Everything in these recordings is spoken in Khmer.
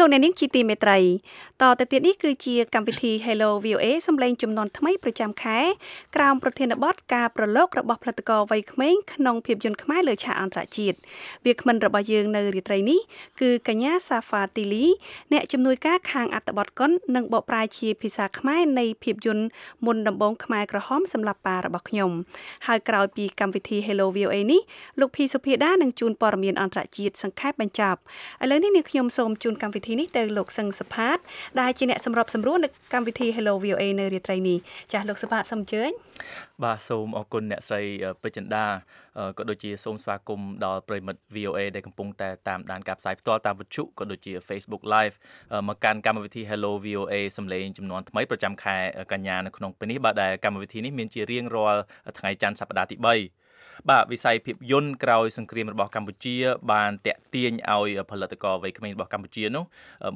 ស់លោកអ្នកនាងជាទីមេត្រីតទៅទៀតនេះគឺជាកម្មវិធី Hello VOA សម្លេងចំនួនថ្មីប្រចាំខែក្រោមប្រធានបទការប្រឡូករបស់ផលិតករវ័យក្មេងក្នុងភាពយន្តខ្មែរលើឆាកអន្តរជាតិវាគ្មិនរបស់យើងនៅរាត្រីនេះគឺកញ្ញាសាហ្វាទីលីអ្នកជំនួយការខាងអត្ថបទកុននិងបកប្រែជាភាសាខ្មែរនៃភាពយន្តមុនដំបូងខ្មែរក្រហមសម្រាប់ប៉ារបស់ខ្ញុំហើយក្រោយពីកម្មវិធី Hello VOA នេះលោកភីសុភាដានឹងជួនព័ត៌មានអន្តរជាតិសង្ខេបបញ្ចប់ឥឡូវនេះនាងខ្ញុំសូមជូនកម្មវិធីនេះទៅលោកសឹងសផាតដែលជាអ្នកសម្របសម្រួលនៅកម្មវិធី Hello VOA នៅរាត្រីនេះចាស់លោកសផាតសូមអញ្ជើញបាទសូមអរគុណអ្នកស្រីពេជ្រចិន្តាក៏ដូចជាសូមស្វាគមន៍ដល់ប្រិមិត្ត VOA ដែលកំពុងតែតាមដានការផ្សាយផ្ទាល់តាមវិទ្យុក៏ដូចជា Facebook Live មកកាន់កម្មវិធី Hello VOA សំឡេងចំនួនថ្មីប្រចាំខែកញ្ញានៅក្នុងពេលនេះបាទដែលកម្មវិធីនេះមានជារៀងរាល់ថ្ងៃច័ន្ទសប្តាហ៍ទី3 បាទវិស័យភាពយន្តក្រោយសង្គ្រាមរបស់កម្ពុជា បានតាក់ទាញឲ្យផលិតករវ័យក្មេងរបស់កម្ពុជានោះ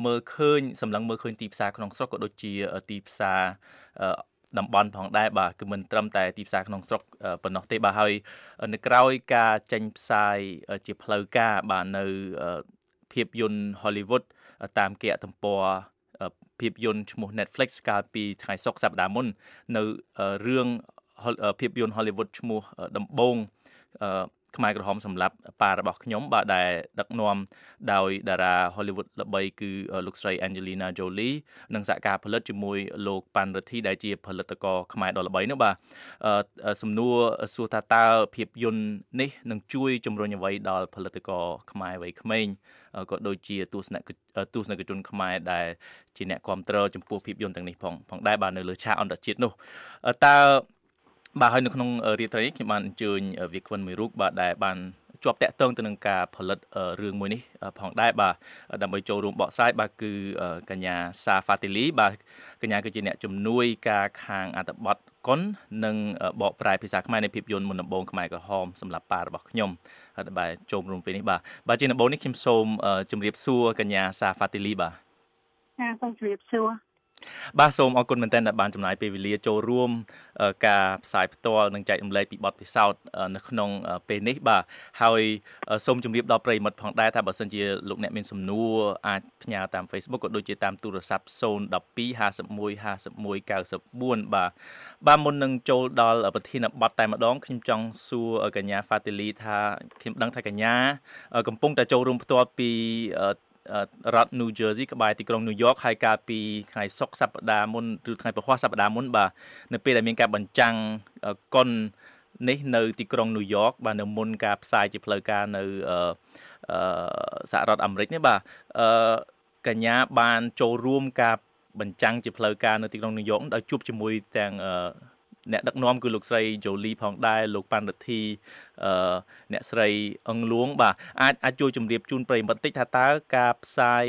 មើលឃើញសម្លឹងមើលឃើញទីផ្សារក្នុងស្រុកក៏ដូចជាទីផ្សារតំបន់ផងដែរបាទគឺមិនត្រឹមតែទីផ្សារក្នុងស្រុកប៉ុណ្ណោះទេបាទហើយនៅក្រោយការចេញផ្សាយជាផ្លូវការបាទនៅភាពយន្ត Hollywood តាមគេអទំព័រភាពយន្តឈ្មោះ Netflix កាលពីថ្ងៃសុក្រសប្តាហ៍មុន នៅរឿង ភាពយន្ត Hollywood ឈ្មោះដំបងខ្មែរក្រហមសម្រាប់ប៉ារបស់ខ្ញុំបាទដែលដឹកនាំដោយតារា Hollywood ល្បីគឺលោកស្រី Angelina Jolie និងសហការផលិតជាមួយលោកប៉ាន់រិទ្ធីដែលជាផលិតករខ្មែរដ៏ល្បីនោះបាទសំណួរសួរថាតើភាពយន្តនេះនឹងជួយជំរុញអ្វីដល់ផលិតករខ្មែរវ័យក្មេងក៏ដូចជាទស្សនកិច្ចទស្សនិកជនខ្មែរដែលជាអ្នកគ្រប់គ្រងចំពោះភាពយន្តទាំងនេះផងផងដែរបាទនៅលើឆាកអន្តរជាតិនោះតើ បាទហើយនៅក្នុងរាត្រីនេះខ្ញុំបានអញ្ជើញវាគ្មិនមួយរូបបាទដែលបានជាប់តាក់ទងទៅនឹងការផលិតរឿងមួយនេះផងដែរបាទដើម្បីចូលរួមបកស្រាយបាទគឺកញ្ញាសាហ្វាទីលីបាទកញ្ញាគឺជាអ្នកជំនួយការខាងអត្ថបទកុននិងបកប្រែភាសាខ្មែរនៃភាពយន្តមុនដំបូងខ្មែរក្រហមសម្រាប់ប៉ារបស់ខ្ញុំហើយបាទចូលរួមពេលនេះបាទបាទជាដំបូងនេះខ្ញុំសូមជម្រាបសួរកញ្ញាសាហ្វាទីលីបាទចាសូមជម្រាបសួរ បាទសូមអរគុណមែនទែនដែលបានចំណាយពេលវេលាចូលរួមការផ្សាយផ្ទាល់និងចែករំលែកពីបទពិសោធន៍នៅក្នុងពេលនេះបាទហើយសូមជម្រាបដល់ប្រិយមិត្តផងដែរថាបើសិនជាលោកអ្នកមានសំណួរអាចផ្ញើតាម Facebook ក៏ដូចជាតាមទូរស័ព្ទ012 51 51 94បាទបាទមុននឹងចូលដល់ប្រធានបទតែម្ដងខ្ញុំចង់សួរកញ្ញា Fatili ថាខ្ញុំដឹងថាកញ្ញា កំពុងតែចូលរួមផ្ទាល់ពី រដ្ឋ New Jersey ក្បែរទីក្រុង New York ហើយកាលពីថ្ងៃសុក្រសប្តាហ៍មុនឬថ្ងៃពហុសប្តាហ៍មុនបាទនៅពេលដែលមានការបញ្ចាំងកុននេះនៅទីក្រុង New York បាទនៅមុនការផ្សាយជាផ្លូវការនៅអឺសហរដ្ឋអាមេរិកនេះបាទអឺកញ្ញាបានចូលរួមការបញ្ចាំងជាផ្លូវការនៅទីក្រុង New York ដោយជួបជាមួយទាំង អ្នកដឹកនាំគឺលោកស្រីជូលីផងដែរលោកប៉ាន់រិទ្ធីអឺអ្នកស្រីអឹងលួង បាទអាចអាចជួយជម្រាបជូនប្រិយមិត្តតិចថាតើការផ្សាយ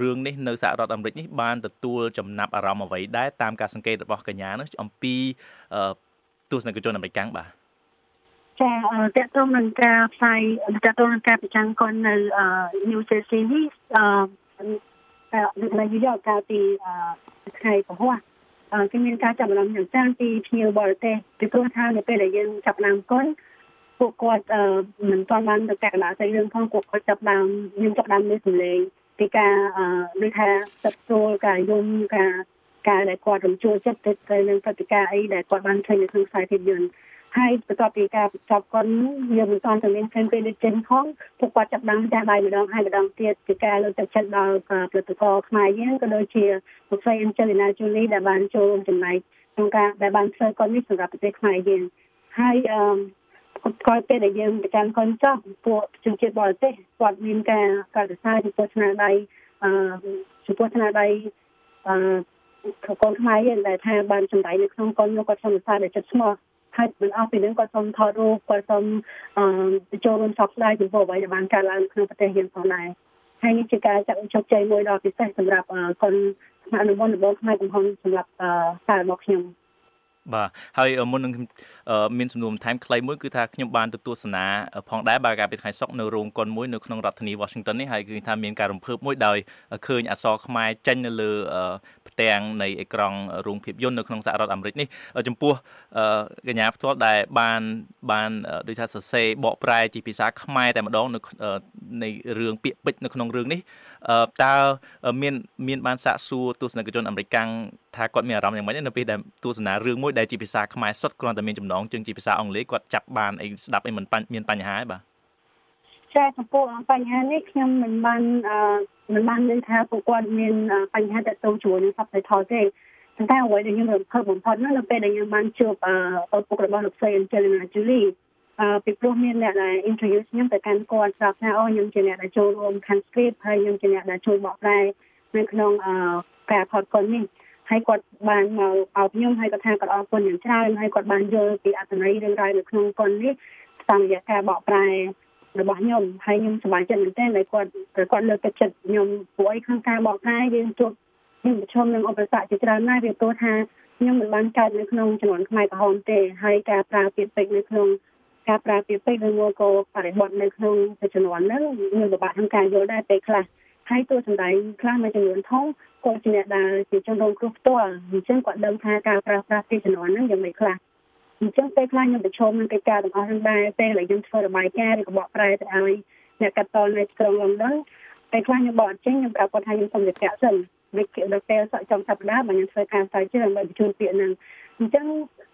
រឿងនេះនៅសហរដ្ឋអាមេរិកនេះបានទទួលចំណាប់អារម្មណ៍អ្វីដែរតាមការសង្កេតរបស់កញ្ញានោះអំពីទស្សនិកជនអាមេរិកកាំងបាទចាតើតើនឹងការផ្សាយតើតើនឹងការប្រចាំកននៅ New Jersey នេះអឺនៅយុយកកាលពីថ្ងៃពហុ គឺមានការចាប់អារម្មណ៍យ៉ាងច្រើនពីភ្ញៀវបរទេសពីព្រោះថានៅពេលដែលយើងចាប់ដើមកុនពួកគាត់មិនទាន់បានទៅកណ្ដាលស្អីរឿងផងពួកគាត់ចាប់ដើមយើងចាប់ដើមលើសម្លេងពីការដូចថាទឹកចូលការយំការការដែលគាត់រំជួលចិត្តទៅនឹងព្រឹត្តិការណ៍អីដែលគាត់បានឃើញនៅក្នុងខ្សែភាពយន្ត ហើយបន្ទាប់ពីការបញ្ចប់គាត់យើងមិនទាន់ទៅមានឃើញពេលដូចចេញផងពួកគាត់ចាប់ដើមចាស់ដៃម្ដងហើយម្ដងទៀតពីការលើកទឹកចិត្តដល់ផលិតករខ្មែរយើងក៏ដូចជាលោកស្រីអិនជេលីណាជូលីដែលបានចូលរួមចំណែកក្នុងការដែលបានធ្វើគាត់នេះសម្រាប់ប្រទេសខ្មែរយើងហើយអឺគាត់ពេលដែលយើងប្រចាំកូនចោះពួកជនជាតិបរទេសគាត់មានការកោតសរសើរចំពោះស្នាដៃអឺចំពោះស្នាដៃអឺកូនខ្មែរយើងដែលថាបានចំណាយនៅក្នុងកូននោះគាត់សំសារដែលចិត្តស្មោះ ហើយមិនអស់ពីនឹងគាត់សូមថតរូបគាត់សូមអឺចូលរួមសោកស្ដាយចំពោះអ្វីដែលបានកើតឡើងក្នុងប្រទេសយើងផងដែរហើយនេះជាការចាក់ជោគជ័យមួយដ៏ពិសេសសម្រាប់កូនអនុវត្តរបស់ផ្នែកកំហុសសម្រាប់សាររបស់ខ្ញុំ បាទហើយមុននឹងមានសំណួរបន្ថែមខ្លីមួយគឺថាខ្ញុំបានទៅទស្សនាផងដែរបាទកាលពីថ្ងៃសុក្រនៅរោងកុនមួយនៅក្នុងរដ្ឋធានី Washington នេះហើយគឺថាមានការរំភើបមួយដោយឃើញអក្សរខ្មែរចេញនៅលើផ្ទាំងនៃអេក្រង់រោងភាពយន្តនៅក្នុងសហរដ្ឋអាមេរិកនេះចំពោះកញ្ញាផ្ទាល់ដែលបានបានដូចថាសរសេរបកប្រែជាភាសាខ្មែរតែម្ដងនៅនៃរឿងពាក្យពេចន៍នៅក្នុងរឿងនេះតើមានមានបានសាកសួរទស្សនិកជនអាមេរិកថាគាត់មានអារម្មណ៍យ៉ាងម៉េចនៅពេលដែលទស្សនារឿងមួយដែលជាភាសាខ្មែរសុទ្ធគ្រាន់តែមានចំណងជើងជាភាសាអង់គ្លេសគាត់ចាប់បានអីស្ដាប់អីមិនមានបញ្ហាទេបាទចាចំពោះបញ្ហានេះខ្ញុំមិនបានមិនបាននិយាយថាពួកគាត់មានបញ្ហាតទៅជួរនឹង subtitle ទេប៉ុន្តែអ្វីដែលខ្ញុំរំភើបបំផុតនោះនៅពេលដែលខ្ញុំបានជួបឪពុករបស់លោកស្រី Angelina Jolie អឺពីព្រោះមានអ្នកដែល introduce ខ្ញុំទៅកាន់គាត់ប្រាប់ថាអូខ្ញុំជាអ្នកដែលចូលរួមខាង script ហើយខ្ញុំជាអ្នកដែលជួយបកប្រែនៅក្នុងអឺការផតកុននេះ ហើយគាត់បានមកអោបខ្ញុំហើយគាត់ថាគាត់អរគុណយ៉ាងច្រើនហើយគាត់បានយល់ពីអត្ថន័យរឿងរ៉ាវនៅក្នុងកុននេះតាមរយៈការបកប្រែរបស់ខ្ញុំហើយខ្ញុំសប្បាយចិត្តមែនទែនដែលគាត់គាត់លើកទឹកចិត្តខ្ញុំព្រោះអីក្នុងការបកប្រែយើងជួបខ្ញុំប្រឈមនឹងឧបសគ្គជាច្រើនណាស់វាព្រោះថាខ្ញុំមិនបានកើតនៅក្នុងចំនួនខ្មែរក្រហមទេហើយការប្រើពាក្យពេចន៍នៅក្នុងការប្រើពាក្យពេចន៍ឬមួយក៏បរិបទនៅក្នុងចំនួនហ្នឹងមានពិបាកក្នុងការយល់ដែរពេលខ្លះ ហើយតួសម្ដែងខ្លះមួយចំនួនធំគាត់ជាអ្នកដែលជាជនរងគ្រោះផ្ទាល់អញ្ចឹងគាត់ដឹងថាការប្រើប្រាស់ពីចំនួនហ្នឹងយ៉ាងម៉េចខ្លះអញ្ចឹងពេលខ្លះខ្ញុំប្រឈមនឹងកិច្ចការទាំងអស់ហ្នឹងដែរពេលដែលខ្ញុំធ្វើរបាយការណ៍ឬក៏បកប្រែទៅឲ្យអ្នកកាត់តនៅក្រុងលំដងពេលខ្លះខ្ញុំបកអញ្ចឹងខ្ញុំប្រាប់គាត់ថាខ្ញុំសូមវិភាគសិនដូចដល់ពេលសក់ចំសប្តាហ៍បើខ្ញុំធ្វើការស្រាវជ្រាវដើម្បីបញ្ជូនពាក្យហ្នឹងអញ្ចឹង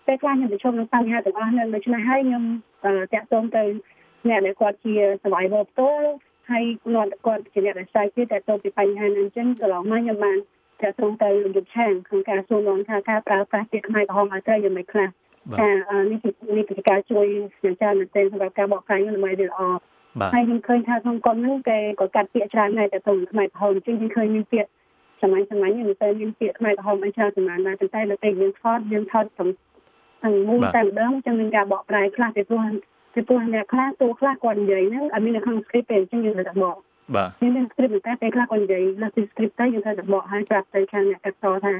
ពេលខ្លះខ្ញុំប្រឈមនឹងបញ្ហាទាំងអស់ហ្នឹងដូច្នេះហើយខ្ញុំតាក់ទងទៅអ្នកដែលគាត់ជា survivor ផ្ទាល់ ហើយគាត់គាត់ជាអ្នកដែលស្រាវជ្រាវតាក់ទងពីបញ្ហាហ្នឹងអញ្ចឹងកន្លងមកខ្ញុំបានតាក់ទងទៅលោកយុទ្ធឆាងក្នុងការសួរនាំថាការប្រើប្រាស់ពាក្យខ្មែរក្រហមឲ្យត្រូវយ៉ាងម៉េចខ្លះថានេះនេះជាការជួយយ៉ាងច្រើនមែនទែនសម្រាប់ការបកស្រាយដើម្បីវាល្អហើយខ្ញុំឃើញថាក្នុងកុនហ្នឹងគេក៏កាត់ពាក្យច្រើនដែរតែទៅខ្មែរក្រហមអញ្ចឹងខ្ញុំឃើញមានពាក្យសម័យសម័យនេះមិនទៅមានពាក្យខ្មែរក្រហមអីច្រើនសម្រាប់ដែរប៉ុន្តែនៅពេលយើងថតយើងថតទាំងទាំងមូលតែម្ដងអញ្ចឹងមានការបកប្រែខ្លះពីព្រោះ ពីព្រោះអ្នកខ្លះតួខ្លះគាត់និយាយហ្នឹងអត់មាននៅក្នុង script ទេអញ្ចឹងយើងត្រូវតែបកបាទមាន script តែពេលខ្លះគាត់និយាយលើពី script ទៅយើងត្រូវតែបកឲ្យប្រាប់ទៅខាងអ្នកកាត់តថា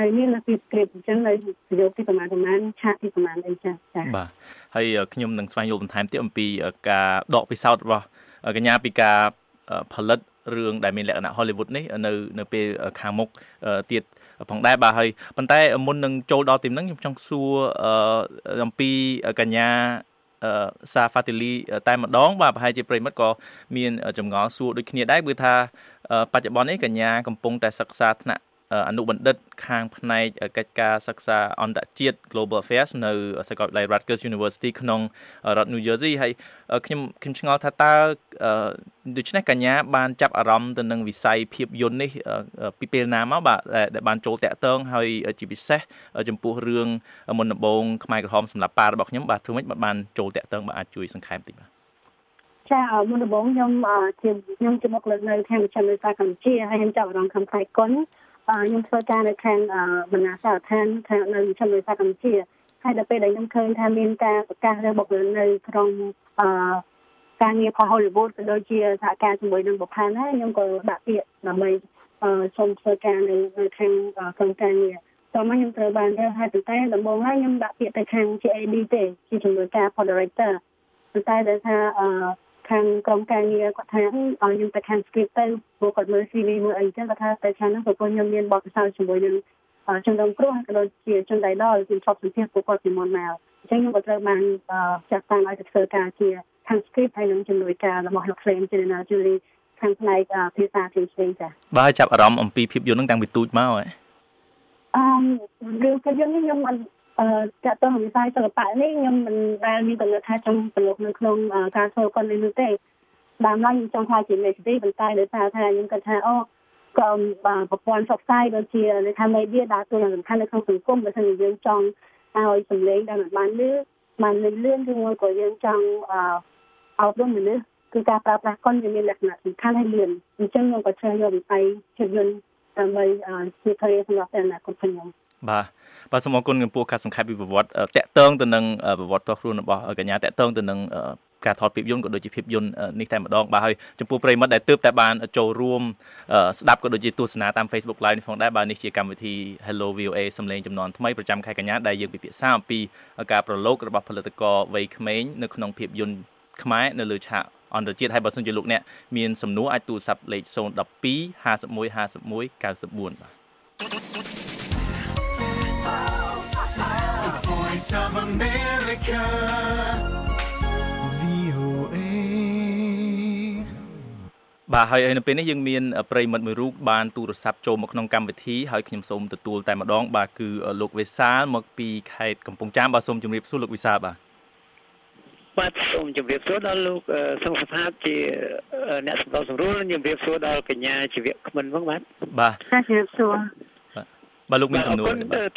នៅនេះលើពី script អញ្ចឹងនៅប្រយោគទីប្រហែលប្រហែលឆាកទីប្រហែលអីចឹងចា៎បាទហើយខ្ញុំនឹងស្វែងយល់បន្ថែមទៀតអំពីការដកពិសោធន៍របស់កញ្ញាពីការផលិតរឿងដែលមានលក្ខណៈ Hollywood នេះនៅនៅពេលខាងមុខទៀតផងដែរបាទហើយប៉ុន្តែមុននឹងចូលដល់ទីហ្នឹងខ្ញុំចង់សួរអំពីកញ្ញា សាហ្វាទីលីតែម្ដង បាទប្រហែលជាប្រិមិត្តក៏មានចម្ងល់សួរដូចគ្នាដែរគឺថាបច្ចុប្បន្ននេះកញ្ញាកំពុងតែសិក្សាថ្នាក់ អនុបណ្ឌិតខាងផ្នែកកិច្ចការសិក្សាអន្តរជាតិ Global Affairs នៅសាកលវិទ្យាល័យ Rutgers University ក្នុងរដ្ឋ New Jersey ហើយខ្ញុំខ្ញុំឆ្ងល់ថាតើដូច្នេះកញ្ញាបានចាប់អារម្មណ៍ទៅនឹងវិស័យភាពយន្តនេះពីពេលណាមកបាទដែលបានចូលតាក់ទងហើយជាពិសេសចំពោះរឿងមុនដំបូងខ្មែរក្រហមសម្រាប់ប៉ារបស់ខ្ញុំបាទធ្វើម៉េចបានចូលតាក់ទងបាទអាចជួយសង្ខេបតិចបាទចាមុនដំបូងខ្ញុំជាខ្ញុំជាមកលើនៅខាងវិទ្យាល័យកម្ពុជាហើយខ្ញុំចាប់អារម្មណ៍ខាងផ្នែកគុណ ខ្ញុំធ្វើការនៅខាងបណ្ណាសាស្ត្រដ្ឋានខាងនៅវិទ្យាល័យសាស្ត្រកម្ពុជាហើយដល់ពេលដែលខ្ញុំឃើញថាមានការប្រកាសរើបុគ្គលនៅក្នុងអឺការងារផល Hollywood ក៏ដូចជាសហការជាមួយនឹងបុផានហើយខ្ញុំក៏ដាក់ពាក្យដើម្បីសូមធ្វើការនៅនៅខាងក្រុមការងារតោះមកខ្ញុំត្រូវបានរើហើយតែដំបូងហើយខ្ញុំដាក់ពាក្យទៅខាង GAD ទេជាជំនួយការ Pod Director តែដែលថាអឺ ខាងក្រុមការងារគាត់ថាឲ្យខ្ញុំទៅខាង script ទៅព្រោះគាត់មើល CV មើលអីចឹងគាត់ថាទៅខាងហ្នឹងប្រពន្ធខ្ញុំមានបទពិសោធន៍ជាមួយនឹងជនរងគ្រោះក៏ដូចជាជនដៃដល់ជំនាន់សម្ភារពួកគាត់ពីមុនមកអញ្ចឹងខ្ញុំក៏ត្រូវបានចាត់តាំងឲ្យទៅធ្វើការជាខាង script ហើយនឹងជំនួយការរបស់លោក Flame General Julie ខាងផ្នែកភាសាផ្សេងផ្សេងចា៎បាទចាប់អារម្មណ៍អំពីភាពយន្តហ្នឹងតាំងពីទូចមកហ៎អឺរឿងភាពយន្តនេះខ្ញុំ អឺចាក់ទៅវិស័យសិល្បៈនេះខ្ញុំមិនដែលមានកំណត់ថាចង់ប្រឡូកនៅក្នុងការធ្វើកុននេះនោះទេដើមឡើយខ្ញុំចង់ថាជាមេធាវីប៉ុន្តែដោយសារថាខ្ញុំគិតថាអូក៏ប្រព័ន្ធផ្សព្វផ្សាយដូចជានៅខាងមេឌៀដើរតួយ៉ាងសំខាន់នៅក្នុងសង្គមបើមិនយើងចង់ឲ្យសម្លេងដែលមិនបានលឺបានលឿនលឿនឬមួយក៏យើងចង់អប់រំមនុស្សគឺការប្រើប្រាស់កុនវាមានលក្ខណៈសំខាន់ហើយលឿនអញ្ចឹងខ្ញុំក៏ជ្រើសយកវិស័យភាពយន្តដើម្បីជា career សម្រាប់អនាគតខ្ញុំ បាទបាទសូមអរគុណចំពោះការសង្ខេបពីប្រវត្តិតកតងទៅនឹងប្រវត្តិតោះខ្លួនរបស់កញ្ញាតកតងទៅនឹងការថតភាពយន្តក៏ដូចជាភាពយន្តនេះតែម្ដងបាទហើយចំពោះប្រិមិត្តដែលទើបតែបានចូលរួមស្ដាប់ក៏ដូចជាទស្សនាតាម Facebook Live នេះផងដែរបាទនេះជាកម្មវិធី Hello VOA សំឡេងចំនួនថ្មីប្រចាំខែកញ្ញាដែលយើងពិភាក្សាអំពីការប្រឡូករបស់ផលិតករវ័យក្មេងនៅក្នុងភាពយន្តខ្មែរនៅលើឆាកអន្តរជាតិហើយបើសិនជាលោកអ្នកមានសំណួរអាចទូរស័ព្ទលេខ012 51 51 94បាទ Voice of America. VOA. បាទហើយនៅពេលនេះយើងមានប្រិមិត្តមួយរូបបានទូរស័ព្ទចូលមកក្នុងកម្មវិធីហើយខ្ញុំសូមទទួលតែម្ដង បាទគឺលោកវិសាលមកពីខេត្តកំពង់ចាមបាទសូមជម្រាបសួរលោកវិសាលបាទបាទសូមជម្រាបសួរដល់លោកសង្ឃសថាជាអ្នកសម្របសម្រួលជម្រាបសួរដល់កញ្ញាជីវៈក្មិនផងបាទបាទជម្រាបសួរ បាទលោកមានសំណួរ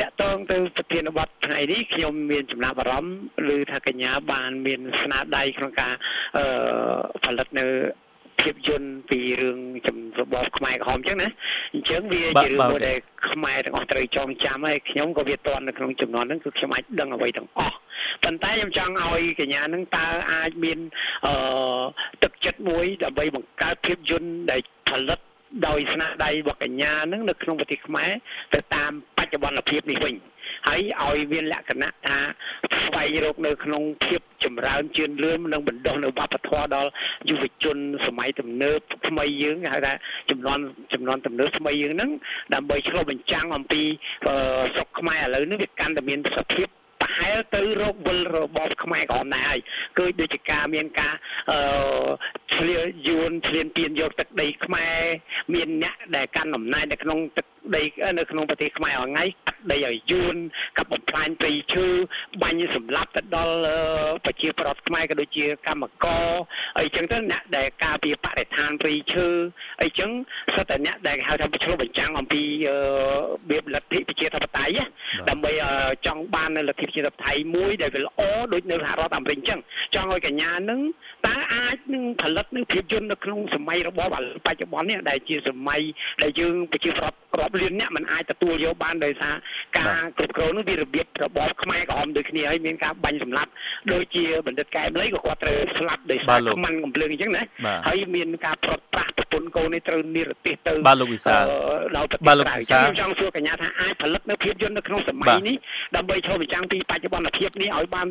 តកតងទៅប្រធានបទថ្ងៃនេះខ្ញុំមានចំណាប់អារម្មណ៍ឬថាកញ្ញាបានមានស្នាដៃក្នុងការអឺផលិតនៅភាពយន្តពីរឿងចំរបបខ្មែរក្រហមអញ្ចឹងណាអញ្ចឹងវាជារឿងមួយដែលខ្មែរទាំងអស់ត្រូវចងចាំហើយខ្ញុំក៏វាតន់នៅក្នុងចំនួនហ្នឹងគឺខ្ញុំអាចដឹងអ្វីទាំងអស់ប៉ុន្តែខ្ញុំចង់ឲ្យកញ្ញានឹងតើអាចមានអឺទឹកចិត្តមួយដើម្បីបង្កើតភាពយន្តដែលផលិត ដោយស្នាដៃរបស់កញ្ញានឹងនៅក្នុងប្រទេសខ្មែរទៅតាមបច្ចុប្បន្នភាពនេះវិញហើយឲ្យមានលក្ខណៈថាស្វែងរកនៅក្នុងភាពចម្រើនជឿនលឿននិងបណ្ដុះនៅវប្បធម៌ដល់យុវជនសម័យទំនើបថ្មីយើងហៅថាចំនួនចំនួនទំនើបថ្មីយើងហ្នឹងដើម្បីឆ្លុះបញ្ចាំងអំពីស្រុកខ្មែរឥឡូវនេះវាកាន់តែមានសភាព ប្រហែលទៅរកវិលរបបខ្មែរក្រមដែរហើយគឺដូចជាការមានការអឺឆ្លៀយួនឆ្លៀនពៀនយកទឹកដីខ្មែរមានអ្នកដែលកាន់អំណាចនៅក្នុងទឹកដីនៅក្នុងប្រទេសខ្មែរអងៃកាត់ ដីឲ្យយួនកាប់បំផ្លាញព្រៃឈើបាញ់សម្លាប់ទៅដល់ប្រជាប្រដ្ឋខ្មែរក៏ដូចជាកម្មករអីចឹងទៅអ្នកដែលការពារបរិស្ថានព្រៃឈើអីចឹងសិតតែអ្នកដែលហៅថាឆ្លុះបញ្ចាំងអំពីរបៀបលទ្ធិប្រជាធិបតេយ្យដើម្បីចង់បាននៅលទ្ធិប្រជាធិបតេយ្យមួយដែលវាល្អដូចនៅសហរដ្ឋអាមេរិកចឹងចង់ឲ្យកញ្ញានឹងតើអាចនឹងផលិតនឹងភាពយន្តនៅក្នុងសម័យរបបបច្ចុប្បន្ននេះដែលជាសម័យដែលយើងប្រជាប្រដ្ឋរាប់លានអ្នកមិនអាចទទួលយកបានដោយសារការគ្រប់គ្រងនោះវារបៀបរបបខ្មែរក្រហមដូចគ្នាហើយមានការបាញ់សម្លាប់ដូចជាបណ្ឌិតកែមលីក៏គាត់ត្រូវស្លាប់ដោយសារខ្មាំងកំភ្លើងអញ្ចឹងណាហើយមានការប្រត់ប្រាស់ប្រពន្ធកូននេះត្រូវនិរទេសទៅបាទលោកវិសាដល់ប្រទេសក្រៅខ្ញុំចង់សួរកញ្ញាថាអាចផលិតនៅភាពយន្តនៅក្នុងសម័យនេះដើម្បីឆ្លុះបញ្ចាំងពីបច្ចុប្បន្នភាពនេះឲ្យបាន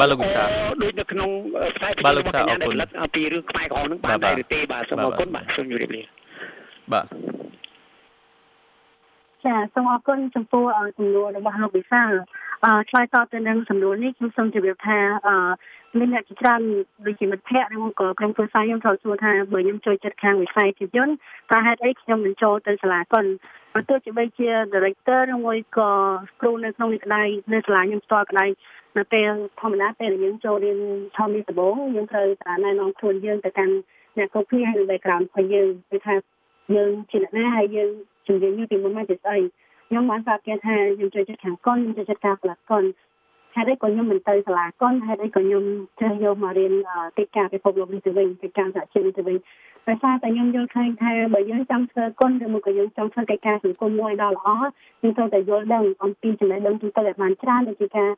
បាទលោកវិសាដូចនៅក្នុងខ្សែភាពរបស់កញ្ញាដែលផលិតពីរឿងខ្មែរក្រហមនឹងបានដែរឬទេបាទសូមអរគុណបាទសូមជម្រាបលាបាទ ចាសូមអរគុណចំពោះសំណួររបស់លោកវិសាលអឺឆ្លើយតបទៅនឹងសំណួរនេះខ្ញុំសូមជម្រាបថាអឺមានអ្នកជាច្រើនដូចជាមិត្តភ័ក្តិឬក៏ក្រុមគ្រួសារខ្ញុំត្រូវសួរថាបើខ្ញុំចូលចិត្តខាងវិស័យភាពយន្តតើហេតុអីខ្ញុំមិនចូលទៅសាលាកុនបើទោះជាបីជា director ឬមួយក៏គ្រូនៅក្នុងនេះក្តីនៅសាលាខ្ញុំផ្ទាល់ក្តីនៅពេលធម្មតាពេលយើងចូលរៀនធម្មនេះដំបូងយើងត្រូវតែណែនាំខ្លួនយើងទៅកាន់អ្នកគ្រប់គ្រងហើយនៅ background របស់យើងគឺថាយើងជាអ្នកណាហើយយើង ជំនាញនេះពីមុនមកជាស្អីខ្ញុំបានប្រាប់គេថាខ្ញុំចូលចិត្តខាងកុនខ្ញុំចូលចិត្តការផលិតកុនហេតុអីក៏ខ្ញុំមិនទៅសាលាកុនហេតុអីក៏ខ្ញុំចេះយកមករៀនកិច្ចការពិភពលោកនេះទៅវិញកិច្ចការសហជីពនេះទៅវិញដោយសារតែខ្ញុំយល់ឃើញថាបើយើងចង់ធ្វើគុណឬមកក៏យើងចង់ធ្វើកិច្ចការសង្គមមួយដ៏ល្អយើងត្រូវតែយល់ដឹងអំពីចំណេះដឹងទូទៅឲ្យបានច្រើនដូចជាការ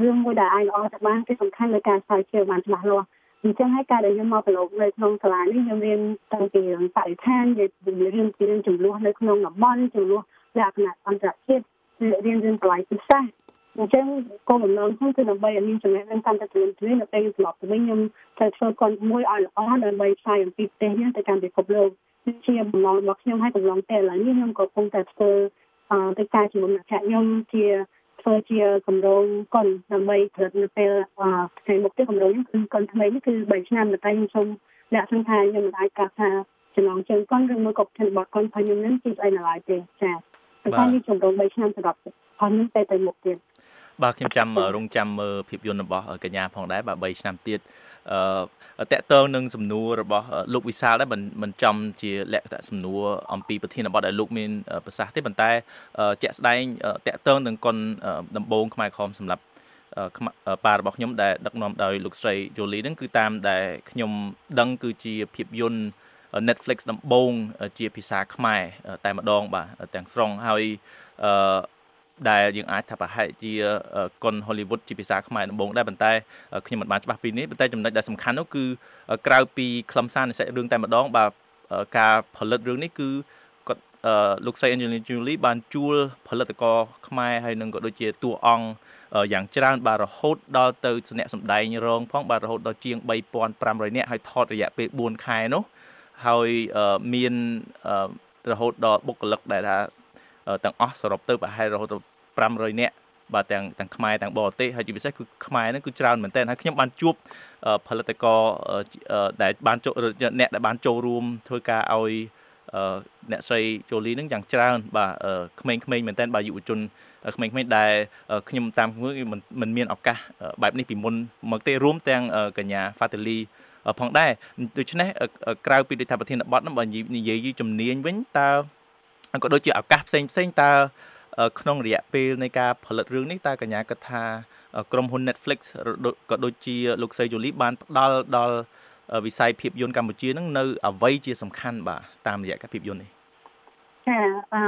រឿងមួយដែលអាចល្អទៅបានគឺសំខាន់នៅការស្រាវជ្រាវបានច្បាស់លាស់ អញ្ចឹងហើយការដែលខ្ញុំមកប្រឡូកនៅក្នុងសាលានេះខ្ញុំរៀនតាំងពីរឿងបរិស្ថាននិយាយរឿងពីរឿងចំនួននៅក្នុងតំបន់ចំនួនលក្ខណៈអន្តរជាតិរៀនរឿងបរិយាកាសអញ្ចឹងគោលបំណងខ្ញុំគឺដើម្បីឲ្យមានចំណេះដឹងកាន់តែទូលំទូលាយនៅពេលខ្ញុំត្រឡប់ទៅវិញខ្ញុំត្រូវធ្វើកុនមួយឲ្យល្អដើម្បីផ្សាយអំពីប្រទេសនេះទៅកាន់ពិភពលោកជាបំណងរបស់ខ្ញុំហើយកន្លងទៅឥឡូវនេះខ្ញុំក៏កំពុងតែធ្វើទៅការជាមួយអ្នកខ្ញុំជា ធ្វើជាគម្រោងកុនដើម្បីផលិតនៅពេលថ្ងៃមុខទៀតគម្រោងនេះគឺកុនថ្មីនេះគឺ3ឆ្នាំតែខ្ញុំសូមលាក់សង្ខាខ្ញុំមិនអាចកាត់ថាចំណងជើងកុនឬមួយក៏ប្រធានបទកុនរបស់ខ្ញុំនឹងជាស្អីនៅឡើយទេចា៎តែនេះគម្រោង3ឆ្នាំសម្រាប់ផលនេះទៅទៅមុខទៀត បាទខ្ញុំចាំរងចាំមើលភាពយន្តរបស់កញ្ញាផងដែរបាទ3ឆ្នាំទៀតអឺតកតងនឹងសំណួររបស់លោកវិសាលដែរមិនមិនចំជាលក្ខណៈសំណួរអំពីប្រធានបទដែលលោកមានប្រសាសន៍ទេប៉ុន្តែជាក់ស្ដែងតកតងនឹងកុនដំបងខ្មែរខំសម្រាប់ប៉ារបស់ខ្ញុំដែលដឹកនាំដោយលោកស្រីយូលីហ្នឹងគឺតាមដែលខ្ញុំដឹងគឺជាភាពយន្ត Netflix ដំបូងជាភាសាខ្មែរតែម្ដងបាទទាំងស្រុងហើយអឺ ដែលយើងអាចថាប្រហែលជាកុនហូលីវូដជាភាសាខ្មែរដំបូងដែរប៉ុន្តែខ្ញុំមិនបានច្បាស់ពីនេះប៉ុន្តែចំណុចដែលសំខាន់នោះគឺក្រៅពីខ្លឹមសារនៃសាច់រឿងតែម្ដងបាទការផលិតរឿងនេះគឺគាត់លោកស្រី Angelina Jolie បានជួលផលិតករខ្មែរហើយនឹងក៏ដូចជាតួអង្គយ៉ាងច្រើនបាទរហូតដល់ទៅអ្នកសម្ដែងរងផងបាទរហូតដល់ជាង3500នាក់ហើយថតរយៈពេល4ខែនោះហើយមានរហូតដល់បុគ្គលិកដែលថា ទាំងអស់សរុបទៅប្រហែលរហូតដល់500នាក់បាទទាំងទាំងខ្មែរទាំងបរទេសហើយជាពិសេសគឺខ្មែរហ្នឹងគឺច្រើនមែនទែនហើយខ្ញុំបានជួបផលិតករដែលបានចូលអ្នកដែលបានចូលរួមធ្វើការឲ្យអ្នកស្រីជូលីនឹងយ៉ាងច្រើនបាទក្មេងៗមែនតើបាទយុវជនក្មេងៗដែលខ្ញុំតាមមើលមិនមានឱកាសបែបនេះពីមុនមកទេរួមទាំងកញ្ញា Fatili ផងដែរដូច្នេះក្រៅពីដូចថាប្រធានបទនោះបើនិយាយជំនាញវិញតើ ក៏ដូចជាឱកាសផ្សេងផ្សេងតើក្នុងរយៈពេលនៃការផលិតរឿងនេះតើកញ្ញាគិតថាក្រុមហ៊ុន Netflix ក៏ដូចជាលោកស្រី Jolie បានផ្ដល់ដល់វិស័យភាពយន្តកម្ពុជានឹងនៅអ្វីជាសំខាន់បាទតាមរយៈការភាពយន្តនេះចាអឺ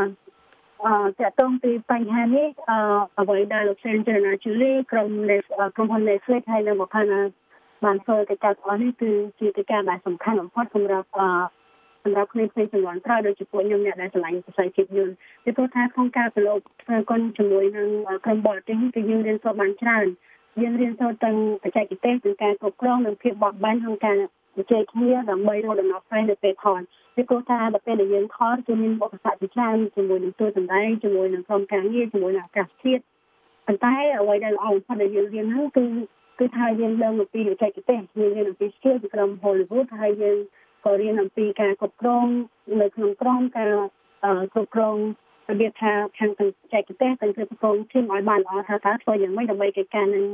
អឺតើតងពីបញ្ហានេះអឺអ្វីដែលលោក Sandra Julie ក្រុមក្រុមហ៊ុន Netflix ហើយនៅមកខាងបានធ្វើកិច្ចការអស់នេះគឺជាកិច្ចការដែលសំខាន់បំផុតសម្រាប់អឺ សម្រាប់គ្នាផ្សេងចំនួនក្រោយដូចជាពួកខ្ញុំអ្នកដែលឆ្លាញ់វិស័យភាពយន្តពីព្រោះថាក្នុងការប្រឡូកធ្វើកុនជាមួយនឹងក្រុមបរទេសគឺយើងរៀនសូត្របានច្រើនយើងរៀនសូត្រទាំងបច្ចេកទេសទាំងការគ្រប់គ្រងនិងភាពបត់បែនក្នុងការជជែកគ្នាដើម្បីរកដំណោះស្រាយនៅពេលថតពីព្រោះថាដល់ពេលដែលយើងថតគឺមានឧបសគ្គជាច្រើនជាមួយនឹងទូសម្ដែងជាមួយនឹងក្រុមការងារជាមួយនឹងអាកាសធាតុប៉ុន្តែអ្វីដែលល្អបំផុតដែលយើងរៀនហ្នឹងគឺគឺថាយើងដឹងអំពីបច្ចេកទេសយើងរៀនអំពី skill ពីក្រុម Hollywood ហើយយើង ក៏រៀនអំពីការគ្រប់គ្រងនៅក្នុងក្រុមការគ្រប់គ្រងរបៀបថាខាងទាំងចែកទេសទាំងគ្រប់គ្រងធីមឲ្យបានល្អថាតើធ្វើយ៉ាងម៉េចដើម្បីកិច្ចការនឹង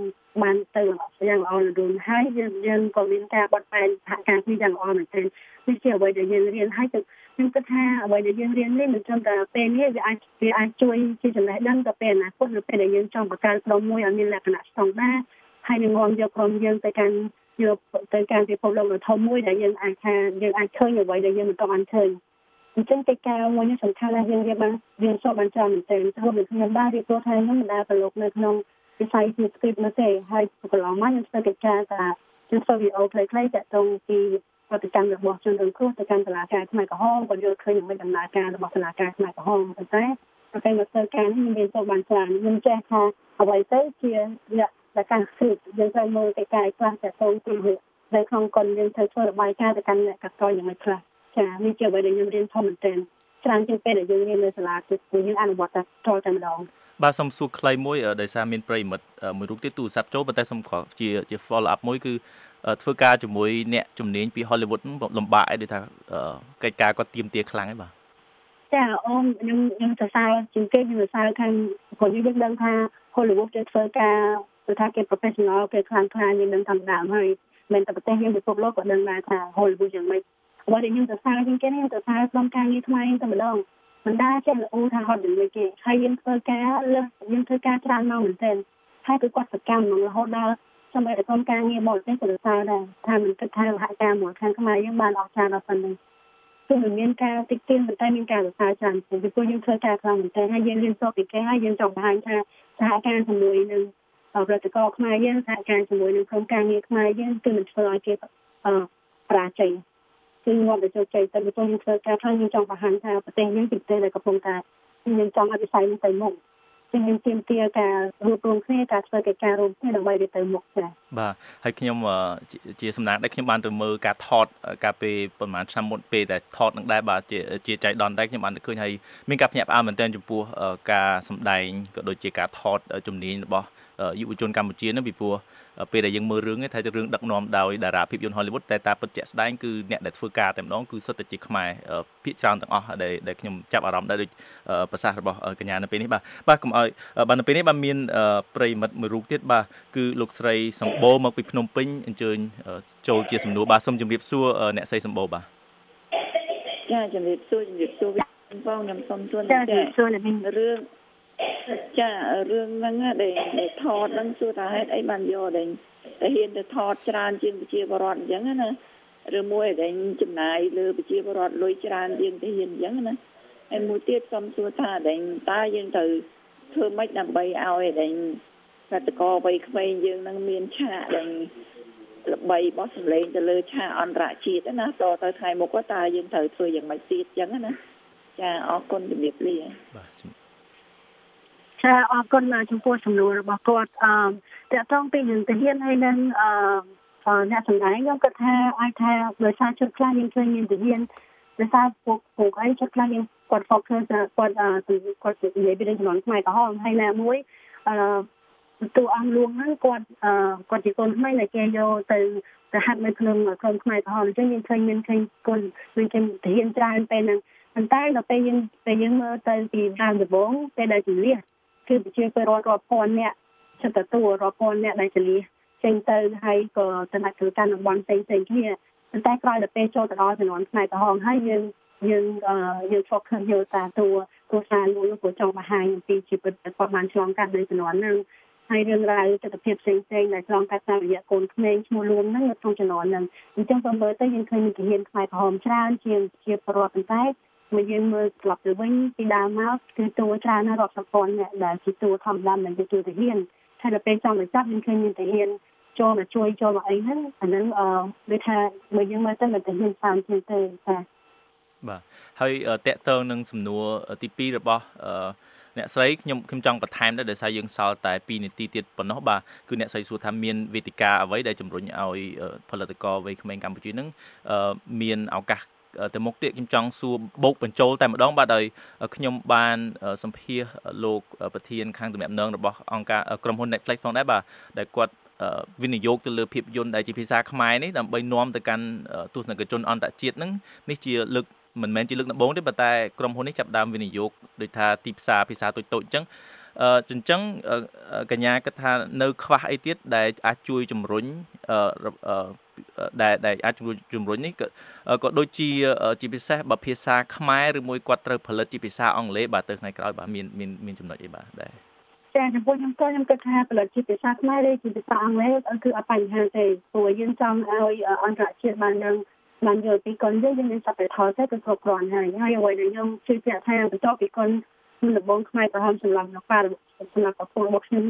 បានទៅយ៉ាងល្អរលូនហើយយើងយើងក៏មានការបត់បែនសហការគ្នាយ៉ាងល្អមែនទែននេះជាអ្វីដែលយើងរៀនហើយទៅខ្ញុំគិតថាអ្វីដែលយើងរៀននេះមិនត្រឹមតែពេលនេះវាអាចវាអាចជួយជាចំណេះដឹងទៅពេលអនាគតនៅពេលដែលយើងចង់បង្កើតក្រុមមួយឲ្យមានលក្ខណៈស្តង់ដារហើយនឹងនាំយកក្រុមយើងទៅកាន់ យកទៅកាន់ពិភពលោកដ៏ធំមួយដែលយើងអាចថាយើងអាចឃើញអ្វីដែលយើងមិនទាន់បានឃើញអញ្ចឹងកិច្ចការមួយនេះសំខាន់ណាស់យើងរៀបបានយើងសពបានច្រើនមែនទែនចូលមកខ្ញុំបានរៀបរាប់ថាខ្ញុំមិនដែលប្រឡូកនៅក្នុងវិស័យជា script នោះទេហើយកន្លងមកខ្ញុំធ្វើកិច្ចការថាខ្ញុំធ្វើវីដេអូខ្លីៗតាក់ទងពីប្រតិកម្មរបស់ជនរងគ្រោះទៅកាន់សាលាការខ្មែរក្រហមក៏យល់ឃើញយ៉ាងម៉េចដំណើរការរបស់សាលាការខ្មែរក្រហមប៉ុន្តែតែមកធ្វើការនេះមានទៅបានច្រើនខ្ញុំចេះថាអ្វីទៅជាអ្ន កដែលការស្រីយើងត្រូវមើលកិច្ចការខ្លះតាក់ទងពីនៅក្នុងកុនយើងត្រូវធ្វើរបាយការណ៍ទៅកាន់អ្នកកកយ៉ាងម៉េចខ្លះចានេះជាអ្វីដែលខ្ញុំរៀនធំមែនទែនច្រើនជាងពេលដែលយើងរៀននៅសាលាគឺយើងអនុវត្តតែតតែម្ដងបាទសូមសួរខ្លីមួយដោយសារមានប្រិមិត្តមួយរូបទៀតទូរស័ព្ទចូលប៉ុន្តែសូមខកជាជា follow up មួយគឺធ្វើការជាមួយអ្នកជំនាញពី Hollywood លំបាកអីដូចថាកិច្ចការគាត់ទៀមទាខ្លាំងឯងបាទចាអូនខ្ញុំខ្ញុំសរសើរជាងគេខ្ញុំសរសើរខាងព្រោះយើងដឹងថា Hollywood គេធ្វើការ គឺថាគេ professional គេខ្លាំងខ្លាយើងដឹងធម្មតាហើយមិនតែប្រទេសយើងពិភពលោកក៏ដឹងដែរថា Hollywood យ៉ាងម៉េចអ្វីដែលខ្ញុំសរសើរជាងគេខ្ញុំសរសើរក្រុមការងារខ្មែរតែម្ដងមិនដាចេះល្អថាហត់ដូចគេហើយយើងធ្វើការលើសយើងធ្វើការច្រើនមកមែនទែនហើយគឺគាត់សកម្មមករហូតដល់សម្រាប់ក្រុមការងារបរទេសក៏សរសើរដែរថាមិនគិតថាសហការមួយខាងខ្មែរយើងបានអស្ចារ្យដល់ប៉ុណ្ណឹងគឺមិនមានការតិចទៀនប៉ុន្តែមានការសរសើរច្រើនពីព្រោះយើងធ្វើការខ្លាំងមែនទែនហើយយើងរៀនសូត្រពីគេហើយយើងចង់បង្ហាញថាសហការជាមួយនឹង ផលិតករខ្មែរយើងសហការជាមួយនឹងក្រុមការងារខ្មែរយើងគឺមិនធ្វើឲ្យគេប្រាជ័យគឺងាប់ទៅជោគជ័យតែពីព្រោះយើងធ្វើការខ្លាំងយើងចង់បង្ហាញថាប្រទេសយើងជាប្រទេសដែលកំពុងតែយើងចង់ឲ្យវិស័យនេះទៅមុខជាងទាមទារការរួបរวมគ្នាការធ្វើកិច្ចការរួមគ្នាដើម្បីទៅទៅមុខចា៎ បាទហើយខ្ញុំជាសំណាងដែលខ្ញុំបានទៅមើលការថតកាលពីប្រហែលឆ្នាំមុនពេលដែលថតនឹងដែរបាទជាជាចៃដន្យដែរខ្ញុំបានទៅឃើញហើយមានការភ្ញាក់ផ្អើលមែនទែនចំពោះការសម្ដែងក៏ដូចជាការថតជំនាញរបស់យុវជនកម្ពុជានឹងពីព្រោះពេលដែលយើងមើលរឿងនេះថារឿងដឹកនាំដោយតារាភាពយន្ត Hollywood តែតាពិតជាក់ស្ដែងគឺអ្នកដែលធ្វើការតែម្ដងគឺសុទ្ធតែជាខ្មែរភាគច្រើនទាំងអស់ដែលដែលខ្ញុំចាប់អារម្មណ៍ដែរដូចប្រសាសន៍របស់កញ្ញានៅពេលនេះបាទបាទកុំឲ្យបាទនៅពេលនេះបាទមានប្រិមិត្តមួយរូបទៀតបាទគឺលោកស្រីសម្បូរមកពីភ្នំពេញអញ្ជើញចូលជាសំណួរបាទសូមជម្រាបសួរអ្នកស្រីសម្បូរបាទចាជំរាបសួរជំរាបសួរបងខ្ញុំសូមសួរចាជំរាបសួររឿងចារឿងហ្នឹងដែលថតហ្នឹងសួរថាហេតុអីបានយកដែលតែហ៊ានទៅថតច្រើនជាងប្រជាពលរដ្ឋអញ្ចឹងណាឬមួយដែលចំណាយលើប្រជាពលរដ្ឋលុយច្រើនជាងទៅហ៊ានអញ្ចឹងណាហើយមួយទៀតសូមសួរថាដែលតើយើងទៅធ្វើម៉េចដើម្បីឲ្យដែលក តកវ័យក្មេងយើងនឹងមានឆាកដែលល្បីបោះសម្លេងទៅលើឆាកអន្តរជាតិណាតទៅថ្ងៃមុខតើយើងត្រូវធ្វើយ៉ាងម៉េចទៀតអញ្ចឹងណាចាអរគុណជំរាបលាបាទចាអរគុណចំពោះសំណួររបស់គាត់អឺតកតងពីនឹងទាហានហើយនឹងអឺអ្នកសម្ដែងខ្ញុំគិតថាអាចថាដោយសារជុតខ្លះយើងឃើញមានទាហានដោយសារពួកពួកអីជុតខ្លះយើងគាត់ focus គាត់គាត់និយាយពីរឿងចំនួនខ្មែរក្រហមហើយណាមួយអឺ តួអង្គលួងហ្នឹងគាត់អឺគាត់ជាកូនក្មេងដែលគេយកទៅទៅហាត់នៅក្នុងក្រុមខ្មែរក្រហមអញ្ចឹងយើងឃើញមានឃើញគុណមានឃើញទាហានច្រើនពេលហ្នឹងប៉ុន្តែដល់ពេលយើងពេលយើងមើលទៅពីដើមដំបូងពេលដែលជលះគឺប្រជាពលរដ្ឋរាប់ពាន់អ្នកចិត្តទទួលរាប់ពាន់អ្នកដែលជលះចេញទៅហើយក៏តំណាក់ធ្វើការតំបន់ផ្សេងផ្សេងគ្នាប៉ុន្តែក្រោយដល់ពេលចូលទៅដល់ចំនួនផ្នែកក្រហមហើយយើងយើងយើងឆ្លប់ឃើញយកតាតួគូសារលួងព្រោះចង់បង្ហាញអំពីជីវិតគាត់បានឆ្លងកាត់នៅចំនួនហ្នឹង ហើយរឿងរ៉ាវទស្សនវិជ្ជាផ្សេងៗដែលឆ្លងកាត់តាមរយៈកូនក្មេងឈ្មោះលួងហ្នឹងនៅក្នុងចំនួនហ្នឹងអញ្ចឹងបើមើលទៅយើងឃើញមានទាហានខ្មែរក្រហមច្រើនជាងជាប្រវត្តិប៉ុន្តែមកយើងមើលក្លឹបទៅវិញពីដើមមកគឺតួច្រើនណាស់រាប់សពាន់អ្នកដែលជាតួធម្មតាមិនជាតួទាហានតែដល់ពេលចង់ទៅចាប់យើងឃើញមានទាហានចូលមកជួយចូលមកអីហ្នឹងអាហ្នឹងអឺដូចថាបើយើងមើលទៅមិនទាហានច្រើនជាងទេចាបាទហើយតកតងនឹងសំណួរទី2របស់អ្នកស្រីខ្ញុំខ្ញុំចង់បន្ថែមដែរដោយសារយើងសល់តែ2នាទីទៀតប៉ុណ្ណោះបាទគឺអ្នកស្រីសួរថាមានវេទិកាអ្វីដែលជំរុញឲ្យផលិតករវ័យក្មេងកម្ពុជានឹងមានឱកាសទៅមុខទៀតខ្ញុំចង់សួរបូកបញ្ចូលតែម្ដងបាទដោយខ្ញុំបានសម្ភាសលោកប្រធានខាងទំនាក់ទំនងរបស់អង្គការក្រុមហ៊ុន Netflix ផងដែរបាទដែលគាត់វិនិយោគទៅលើភាពយន្តដែលជាភាសាខ្មែរនេះដើម្បីនាំទៅកាន់ទស្សនិកជនអន្តរជាតិហ្នឹងនេះជាលើក មិនមែនជាលើកដំបូងទេប៉ុន្តែក្រុមហ៊ុននេះចាប់ដើមវិនិយោគដោយថាទីផ្សារភាសាតូចតូចអញ្ចឹងអឺចិញ្ចឹងកញ្ញាគិតថានៅ ខ្វះអីទៀតដែលអាចជួយជំរុញអឺដែលដែលអាចជំរុញជំរុញនេះក៏ក៏ដូចជាជាពិសេសបើភាសាខ្មែរឬមួយគាត់ត្រូវផលិតជាភាសាអង់គ្លេសបាទទៅថ្ងៃក្រោយបាទមានមានមានចំណុចអីបាទដែរចាចំពោះខ្ញុំក៏ខ្ញុំគិតថាផលិតជាភាសាខ្មែរឬជាភាសាអង់គ្លេសគឺអត់បញ្ហាទេព្រោះយើងចង់ឲ្យអន្តរជាតិបាននឹង បានយល់ពីកូនយើងយើងមានសព្វថតទៅគឺគ្រប់គ្រាន់ហើយហើយអ្វីដែលខ្ញុំជឿជាក់ថាបន្ទាប់ពីកូនមុនដំបូងខ្មែរប្រហែលសម្រាប់នៅប៉ាសម្រាប់ប្រពន្ធរបស់ខ្ញុំ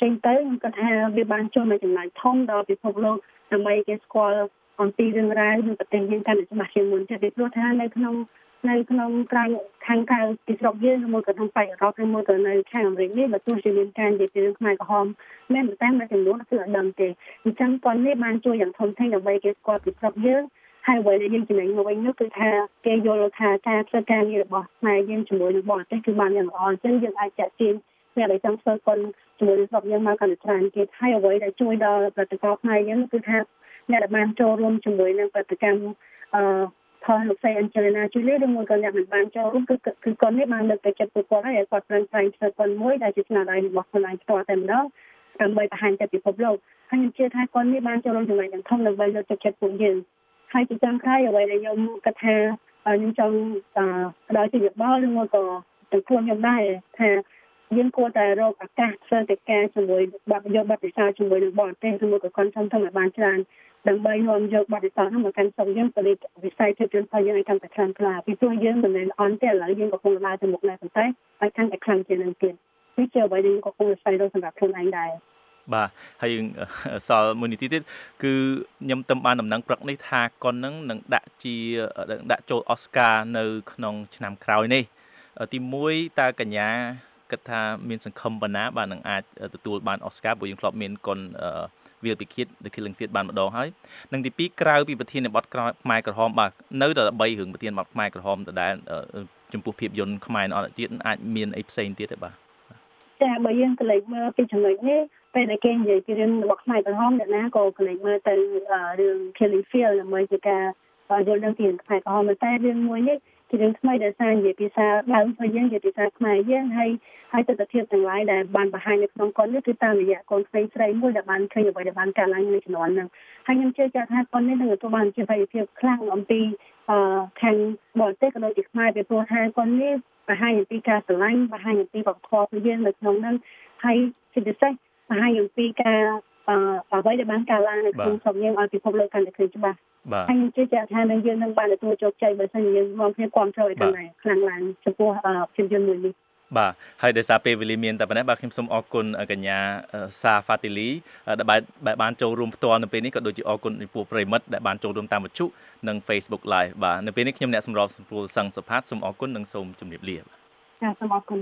ចេញទៅខ្ញុំគិតថាវាបានចូលនៅចំណាយធំដល់ពិភពលោកដើម្បីគេស្គាល់អំពីរឿងរ៉ាវនៃប្រទេសយើងកាន់តែច្បាស់ជាងមុនទៀតពីព្រោះថានៅក្នុងនៅក្នុងក្រៅខាងក្រៅពីស្រុកយើងឬមួយក៏ក្នុងបរិយាកាសឬមួយក៏នៅខាងអាមេរិកនេះបើទោះជាមានការនិយាយពីរឿងខ្មែរក្រហមមែនតែតែចំនួនគឺអត់ដឹងទេអញ្ចឹងគាត់នេះបានជួយយ៉ាងធំធេងដើម្បីគេស្គាល់ពីស្រុកយើង ហើយអ្វីដែលយើងចំណេញមកវិញនោះគឺថាគេយល់ថាការធ្វើការងាររបស់ខ្មែរយើងជាមួយនឹងបរទេសគឺបានយ៉ាងល្អអញ្ចឹងយើងអាចចាក់ទាញអ្នកដែលចង់ធ្វើគុណជាមួយនឹងស្រុកយើងមកកាន់តែច្រើនទៀតហើយអ្វីដែលជួយដល់ប្រតិកម្មខ្មែរយើងគឺថាអ្នកដែលបានចូលរួមជាមួយនឹងប្រតិកម្មអឺផលលោកស្រីអញ្ជលណាជួយលេឬមួយក៏អ្នកមិនបានចូលរួមគឺគឺគាត់នេះបានលើកទឹកចិត្តពួកគាត់ហើយគាត់ប្រឹងប្រែងធ្វើប៉ុនមួយដែលជាស្នាដៃរបស់ខ្លួនឯងផ្ទាល់តែម្ដងដើម្បីបង្ហាញទៅពិភពលោកហើយខ្ញុំជឿថាគាត់នេះបានចូលរួមចំណែកយ៉ាងធំដើម្បីលើកទឹកចិត្តពួកយើង ហើយជាចុងក្រោយអ្វីដែលខ្ញុំគិតថាខ្ញុំចង់ផ្ដល់ជាយោបល់ឬមួយក៏ទៅខ្លួនខ្ញុំដែរថាយើងគួរតែរកឱកាសធ្វើកិច្ចការជាមួយបាក់យកបទពិសោធន៍ជាមួយនឹងបរទេសឬមួយក៏គាត់ចង់ធ្វើឲ្យបានច្រើនដើម្បីនាំយកបទពិសោធន៍នោះមកកាន់ស្រុកយើងពលិវិស័យភាពយន្តរបស់យើងឲ្យកាន់តែខ្លាំងក្លាពីព្រោះយើងមិនមែនអន់ទេឥឡូវយើងកំពុងដើរទៅមុខដែរប៉ុន្តែឲ្យកាន់តែខ្លាំងជាងនឹងទៀតនេះជាអ្វីដែលយើងកំពុងស្វែងរកសម្រាប់ខ្លួនឯងដែរ បាទហើយយើងសល់មួយនាទីទៀតគឺខ្ញុំទំបានដំណឹងព្រឹកនេះថាកុននឹងនឹងដាក់ជាដាក់ចូលអស្ការនៅ ក្នុង ឆ្នាំក្រោយនេះ ទី1តើកញ្ញាគិតថាមានសង្ឃឹមប៉ុណ្ណាបាទនឹងអាចទទួលបានអស្ការព្រោះយើងធ្លាប់មានកុនវាលពិឃាត The Killing Field បានម្ដងហើយនិងទី2ក្រៅពីប្រធានបទខ្មែរក្រហមបាទនៅតែ3រឿងប្រធានបទខ្មែរក្រហមដដែលចំពោះភាពយន្តខ្មែរអន្តរជាតិអាចមានអីផ្សេងទៀតទេបាទចាបើយើងកលេចមើលពីចំណុចនេះ ពេលដែលគេនិយាយពីរឿងរបស់ខ្មែរក្រហមអ្នកណាក៏កលេចមើលទៅរឿង Killing Field ដើម្បីជាការយល់ដឹងពីខ្មែរក្រហមតែរឿងមួយនេះជារឿងថ្មីដែលសារនិយាយភាសាដើមរបស់យើងជាភាសាខ្មែរយើងហើយហើយទស្សនវិជ្ជាទាំងឡាយដែលបានបង្ហាញនៅក្នុងកុននេះគឺតាមរយៈកូនស្រីស្រីមួយដែលបានឃើញអ្វីដែលបានកើតឡើងនៅជំនាន់ហ្នឹងហើយខ្ញុំជឿជាក់ថាកុននេះនឹងទទួលបានជាវិភាពខ្លាំងអំពីអឺខាងបរទេសក៏ដូចជាខ្មែរពីព្រោះថាកុននេះបង្ហាញអំពីការស្រឡាញ់បង្ហាញអំពីវប្បធម៌របស់យើងនៅក្នុងហ្នឹងហើយជាពិសេស បង្ហាញអំពីការអឺអ្វីដែលបានកើតឡើងនៅក្នុងស្រុកយើងឲ្យពិភពលោកកាន់តែឃើញច្បាស់បាទហើយខ្ញុំជឿជាក់ថានឹងយើងនឹងបានទទួលជោគជ័យបើសិនជាយើងនាំគ្នាគ្រប់គ្រងឲ្យកាន់តែខ្លាំងឡើងចំពោះភាពយន្តមួយនេះបាទហើយដោយសារពេលវេលាមានតែប៉ុណ្ណេះបាទខ្ញុំសូមអរគុណកញ្ញាសាហ្វាទីលីដែលបានចូលរួមផ្ទាល់នៅពេលនេះក៏ដូចជាអរគុណចំពោះប្រិមិត្តដែលបានចូលរួមតាមវិទ្យុនិង Facebook Live បាទនៅពេលនេះខ្ញុំអ្នកសម្របសម្រួលសង្ឃសុផាតសូមអរគុណនិងសូមជម្រាបលាចាសូមអរគុណ